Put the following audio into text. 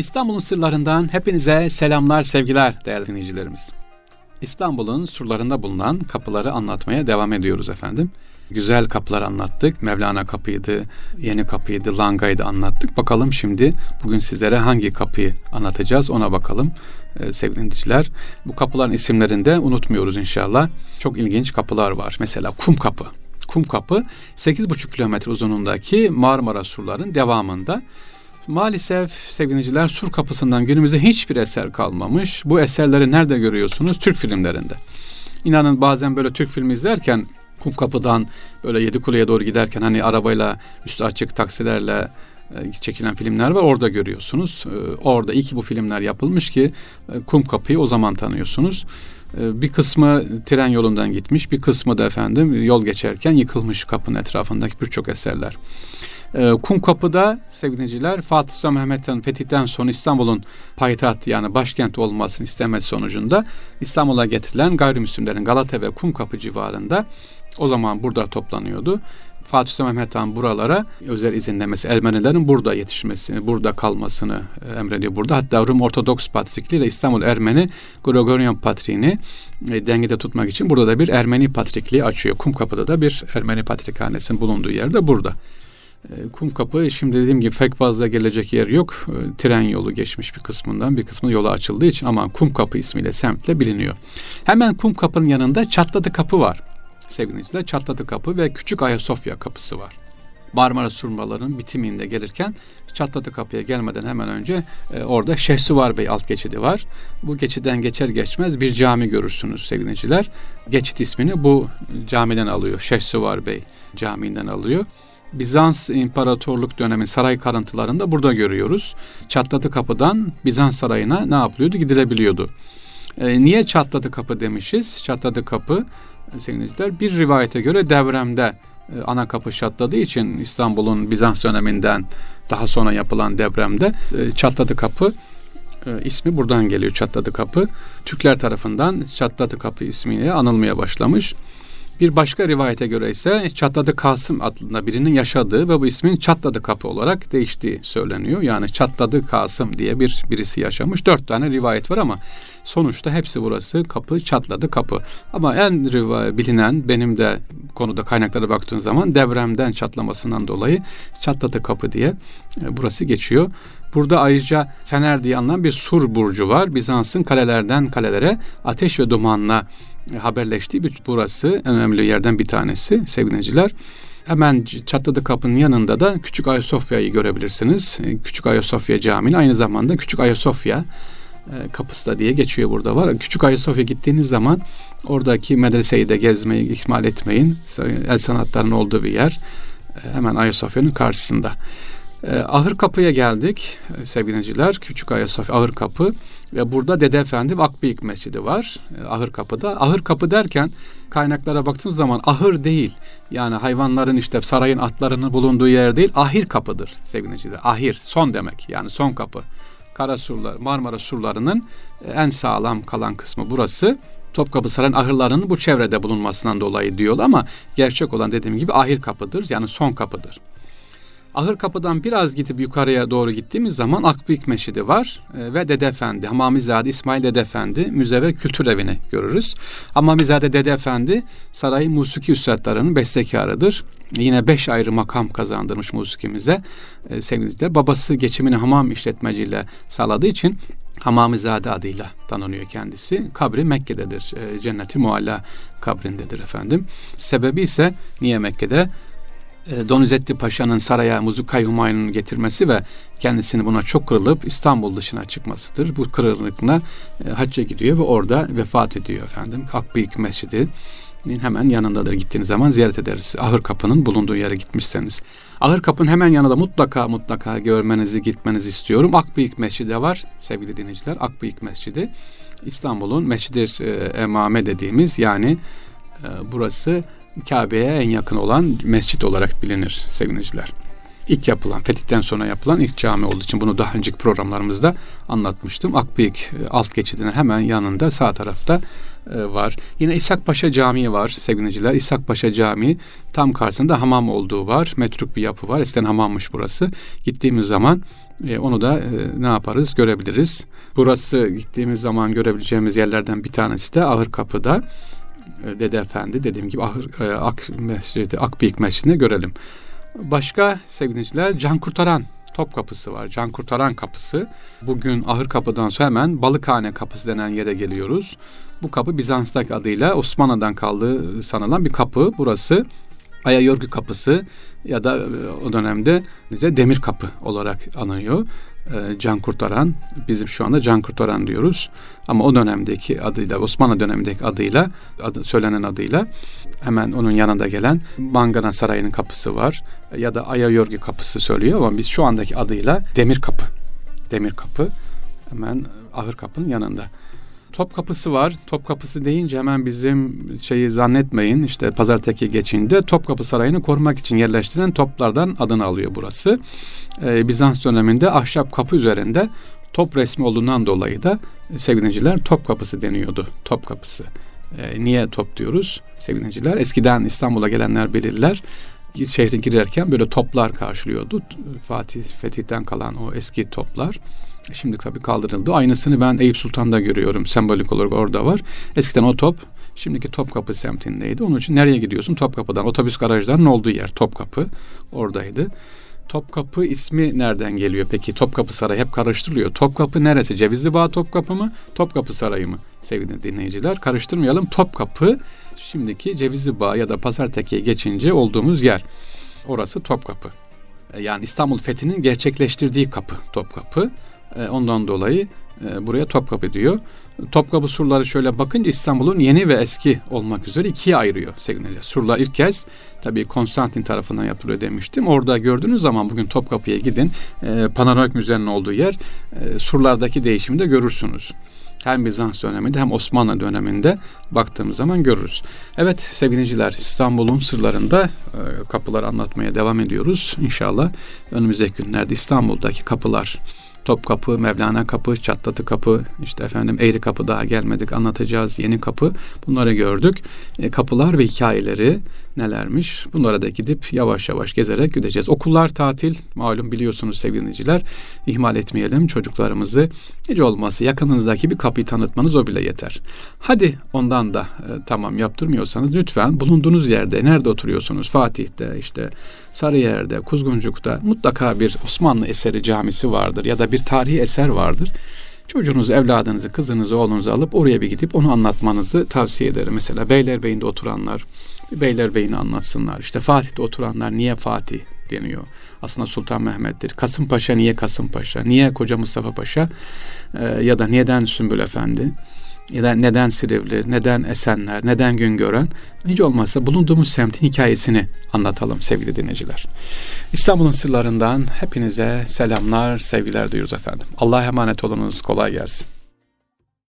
İstanbul'un sırlarından hepinize selamlar, sevgiler değerli dinleyicilerimiz. İstanbul'un surlarında bulunan kapıları anlatmaya devam ediyoruz efendim. Güzel kapılar anlattık. Mevlana kapıydı, Yeni kapıydı, Langa'ydı anlattık. Bakalım şimdi bugün sizlere hangi kapıyı anlatacağız ona bakalım ee, sevgili dinleyiciler. Bu kapıların isimlerini de unutmuyoruz inşallah. Çok ilginç kapılar var. Mesela Kum Kapı. Kum Kapı 8,5 kilometre uzunluğundaki Marmara surların devamında Maalesef sevgiliciler Sur Kapısı'ndan günümüze hiçbir eser kalmamış. Bu eserleri nerede görüyorsunuz? Türk filmlerinde. İnanın bazen böyle Türk filmi izlerken Kum Kapı'dan böyle Yedikule'ye doğru giderken hani arabayla üstü açık taksilerle e, çekilen filmler var orada görüyorsunuz. E, orada iyi ki bu filmler yapılmış ki e, Kum Kapı'yı o zaman tanıyorsunuz. Bir kısmı tren yolundan gitmiş, bir kısmı da efendim yol geçerken yıkılmış kapının etrafındaki birçok eserler. E, Kumkapı'da sevgiliciler Fatih Sultan Mehmet'in fetihten sonra İstanbul'un payitaht yani başkent olmasını istemesi sonucunda İstanbul'a getirilen gayrimüslimlerin Galata ve Kumkapı civarında o zaman burada toplanıyordu. Fatih Sultan Mehmet Han buralara özel izinle mesela Ermenilerin burada yetişmesini, burada kalmasını e, emrediyor burada. Hatta Rum Ortodoks Patrikliği ile İstanbul Ermeni Gregorian Patriğini e, dengede tutmak için burada da bir Ermeni Patrikliği açıyor. Kumkapı'da da bir Ermeni Patrikhanesinin bulunduğu yerde burada. Ee, Kumkapı şimdi dediğim gibi pek fazla gelecek yer yok. Ee, tren yolu geçmiş bir kısmından bir kısmı yola açıldığı için ama Kumkapı ismiyle semtle biliniyor. Hemen Kumkapı'nın yanında Çatladı Kapı var. Sevgili Çatladı Kapı ve Küçük Ayasofya Kapısı var. Marmara surmalarının bitiminde gelirken Çatladı Kapı'ya gelmeden hemen önce e, orada Şehsuvar Bey alt geçidi var. Bu geçiden geçer geçmez bir cami görürsünüz sevgili dinleyiciler. Geçit ismini bu camiden alıyor. Şehsuvar Bey camiinden alıyor. Bizans İmparatorluk dönemi saray karıntılarında burada görüyoruz. Çatladı kapıdan Bizans sarayına ne yapılıyordu? Gidilebiliyordu. E, niye çatladı kapı demişiz? Çatladı kapı sevgiliciler bir rivayete göre devremde e, ana kapı çatladığı için İstanbul'un Bizans döneminden daha sonra yapılan depremde e, çatladı kapı e, ismi buradan geliyor çatladı kapı. Türkler tarafından çatladı kapı ismiyle anılmaya başlamış. Bir başka rivayete göre ise Çatladı Kasım adında birinin yaşadığı ve bu ismin Çatladı Kapı olarak değiştiği söyleniyor. Yani Çatladı Kasım diye bir birisi yaşamış. Dört tane rivayet var ama sonuçta hepsi burası kapı çatladı kapı. Ama en rivayet bilinen benim de konuda kaynaklara baktığım zaman devremden çatlamasından dolayı çatladı kapı diye e, burası geçiyor. Burada ayrıca Fener diye anılan bir sur burcu var. Bizans'ın kalelerden kalelere ateş ve dumanla haberleştiği bir burası önemli yerden bir tanesi sevgiliciler. Hemen Çatladı Kapı'nın yanında da Küçük Ayasofya'yı görebilirsiniz. E, Küçük Ayasofya Camii aynı zamanda Küçük Ayasofya e, kapısı da diye geçiyor burada var. Küçük Ayasofya gittiğiniz zaman oradaki medreseyi de gezmeyi ihmal etmeyin. El sanatlarının olduğu bir yer. E, hemen Ayasofya'nın karşısında. Ahır Kapı'ya geldik sevgiliciler. Küçük Ayasofya Ahır Kapı. Ve burada Dede Efendi Akbıyık Mescidi var. E, ahır Kapı'da. Ahır Kapı derken kaynaklara baktığımız zaman ahır değil. Yani hayvanların işte sarayın atlarının bulunduğu yer değil. Ahir kapıdır sevgiliciler. Ahir son demek yani son kapı. Kara surlar, Marmara surlarının en sağlam kalan kısmı burası. Topkapı Sarayı'nın ahırlarının bu çevrede bulunmasından dolayı diyor ama gerçek olan dediğim gibi ahir kapıdır yani son kapıdır. Ahır kapıdan biraz gidip yukarıya doğru gittiğimiz zaman Akbıyık Meşidi var e, ve Dede Efendi, Hamamizade İsmail Dede Efendi Müze ve Kültür Evi'ni görürüz. Hamamizade Dede Efendi saray musiki üstadlarının bestekarıdır. Yine beş ayrı makam kazandırmış musikimize e, sevgili Babası geçimini hamam işletmeciyle sağladığı için Hamamizade adıyla tanınıyor kendisi. Kabri Mekke'dedir. E, Cenneti Mualla kabrindedir efendim. Sebebi ise niye Mekke'de? E, Donizetti Paşa'nın saraya Muzukay Humayun'un getirmesi ve kendisini buna çok kırılıp İstanbul dışına çıkmasıdır. Bu kırılıkla e, hacca gidiyor ve orada vefat ediyor efendim. Akbıyık Mescidi hemen yanındadır gittiğiniz zaman ziyaret ederiz. Ahır Kapı'nın bulunduğu yere gitmişseniz. Ahır Kapı'nın hemen yanında mutlaka mutlaka görmenizi gitmenizi istiyorum. Akbıyık Mescidi var sevgili dinleyiciler. Akbıyık Mescidi İstanbul'un Mescid-i e, Emame dediğimiz yani e, burası Kabe'ye en yakın olan mescit olarak bilinir sevgiliciler. İlk yapılan, fetihten sonra yapılan ilk cami olduğu için bunu daha önceki programlarımızda anlatmıştım. Akbıyık e, alt geçidine hemen yanında sağ tarafta e, var. Yine İshak Paşa Camii var sevgiliciler. İshak Paşa Camii tam karşısında hamam olduğu var. Metruk bir yapı var. Eskiden hamammış burası. Gittiğimiz zaman e, onu da ne yaparız görebiliriz. Burası gittiğimiz zaman görebileceğimiz yerlerden bir tanesi de Ahır Kapı'da. E, Dede Efendi dediğim gibi Ahır, e, Ak Mescidi, Akbıyık Mescidi'ni görelim. Başka sevgiliciler Can Kurtaran Top Kapısı var. Can Kurtaran Kapısı. Bugün Ahır Kapı'dan sonra hemen Balıkhane Kapısı denen yere geliyoruz. Bu kapı Bizans'taki adıyla Osmanlı'dan kaldığı sanılan bir kapı. Burası Aya Yorgu Kapısı ya da e, o dönemde Demir Kapı olarak anılıyor. E, can kurtaran, bizim şu anda can kurtaran diyoruz. Ama o dönemdeki adıyla, Osmanlı dönemindeki adıyla, adı, söylenen adıyla hemen onun yanında gelen Mangana Sarayı'nın kapısı var. Ya da Aya Yorgu Kapısı söylüyor ama biz şu andaki adıyla Demir Kapı. Demir Kapı hemen Ahır Kapı'nın yanında. Top kapısı var. Top kapısı deyince hemen bizim şeyi zannetmeyin. İşte Pazarteki geçince Topkapı Sarayı'nı korumak için yerleştirilen toplardan adını alıyor burası. Ee, Bizans döneminde ahşap kapı üzerinde top resmi olduğundan dolayı da sevgiliciler top kapısı deniyordu. Top kapısı. Ee, niye top diyoruz sevgiliciler? Eskiden İstanbul'a gelenler bilirler şehre girerken böyle toplar karşılıyordu. Fatih Fetih'ten kalan o eski toplar. Şimdi tabii kaldırıldı. Aynısını ben Eyüp Sultan'da görüyorum. Sembolik olarak orada var. Eskiden o top şimdiki Topkapı semtindeydi. Onun için nereye gidiyorsun? Topkapı'dan. Otobüs garajlarının olduğu yer Topkapı oradaydı. Topkapı ismi nereden geliyor peki? Topkapı Sarayı hep karıştırılıyor. Topkapı neresi? Cevizli Bağ Topkapı mı? Topkapı Sarayı mı? Sevgili dinleyiciler karıştırmayalım. Topkapı şimdiki Cevizli Bağ ya da Pazartepe'ye geçince olduğumuz yer. Orası Topkapı. E, yani İstanbul fethinin gerçekleştirdiği kapı Topkapı. E, ondan dolayı e, buraya Topkapı diyor. Topkapı surları şöyle bakınca İstanbul'un yeni ve eski olmak üzere ikiye ayırıyor sevgili Surlar ilk kez tabii Konstantin tarafından yapılıyor demiştim. Orada gördüğünüz zaman bugün Topkapı'ya gidin. E, Panoramik müzenin olduğu yer e, surlardaki değişimi de görürsünüz. Hem Bizans döneminde hem Osmanlı döneminde baktığımız zaman görürüz. Evet sevgiliciler İstanbul'un sırlarında e, kapılar anlatmaya devam ediyoruz. İnşallah önümüzdeki günlerde İstanbul'daki kapılar Topkapı, Mevlana Kapı, Çatlatı Kapı, işte efendim Eğri Kapı daha gelmedik anlatacağız yeni kapı. Bunları gördük. E, kapılar ve hikayeleri nelermiş? Bunlara da gidip yavaş yavaş gezerek gideceğiz. Okullar tatil malum biliyorsunuz sevgiliciler. İhmal etmeyelim çocuklarımızı. Hiç olmazsa yakınınızdaki bir kapıyı tanıtmanız o bile yeter. Hadi ondan da e, tamam yaptırmıyorsanız lütfen bulunduğunuz yerde nerede oturuyorsunuz? Fatih'te işte Sarıyer'de, Kuzguncuk'ta mutlaka bir Osmanlı eseri camisi vardır ya da bir tarihi eser vardır. Çocuğunuzu, evladınızı, kızınızı, oğlunuzu alıp oraya bir gidip onu anlatmanızı tavsiye ederim. Mesela Beylerbeyi'nde oturanlar Beylerbeyi'ni anlatsınlar. İşte Fatih'te oturanlar niye Fatih deniyor? Aslında Sultan Mehmet'tir. Kasımpaşa niye Kasımpaşa? Niye Koca Mustafa Paşa? Ee, ya da neden Sümbül Efendi? Ya da neden Silivri, neden Esenler, neden Güngören hiç olmazsa bulunduğumuz semtin hikayesini anlatalım sevgili dinleyiciler. İstanbul'un sırlarından hepinize selamlar, sevgiler duyuyoruz efendim. Allah'a emanet olunuz, kolay gelsin.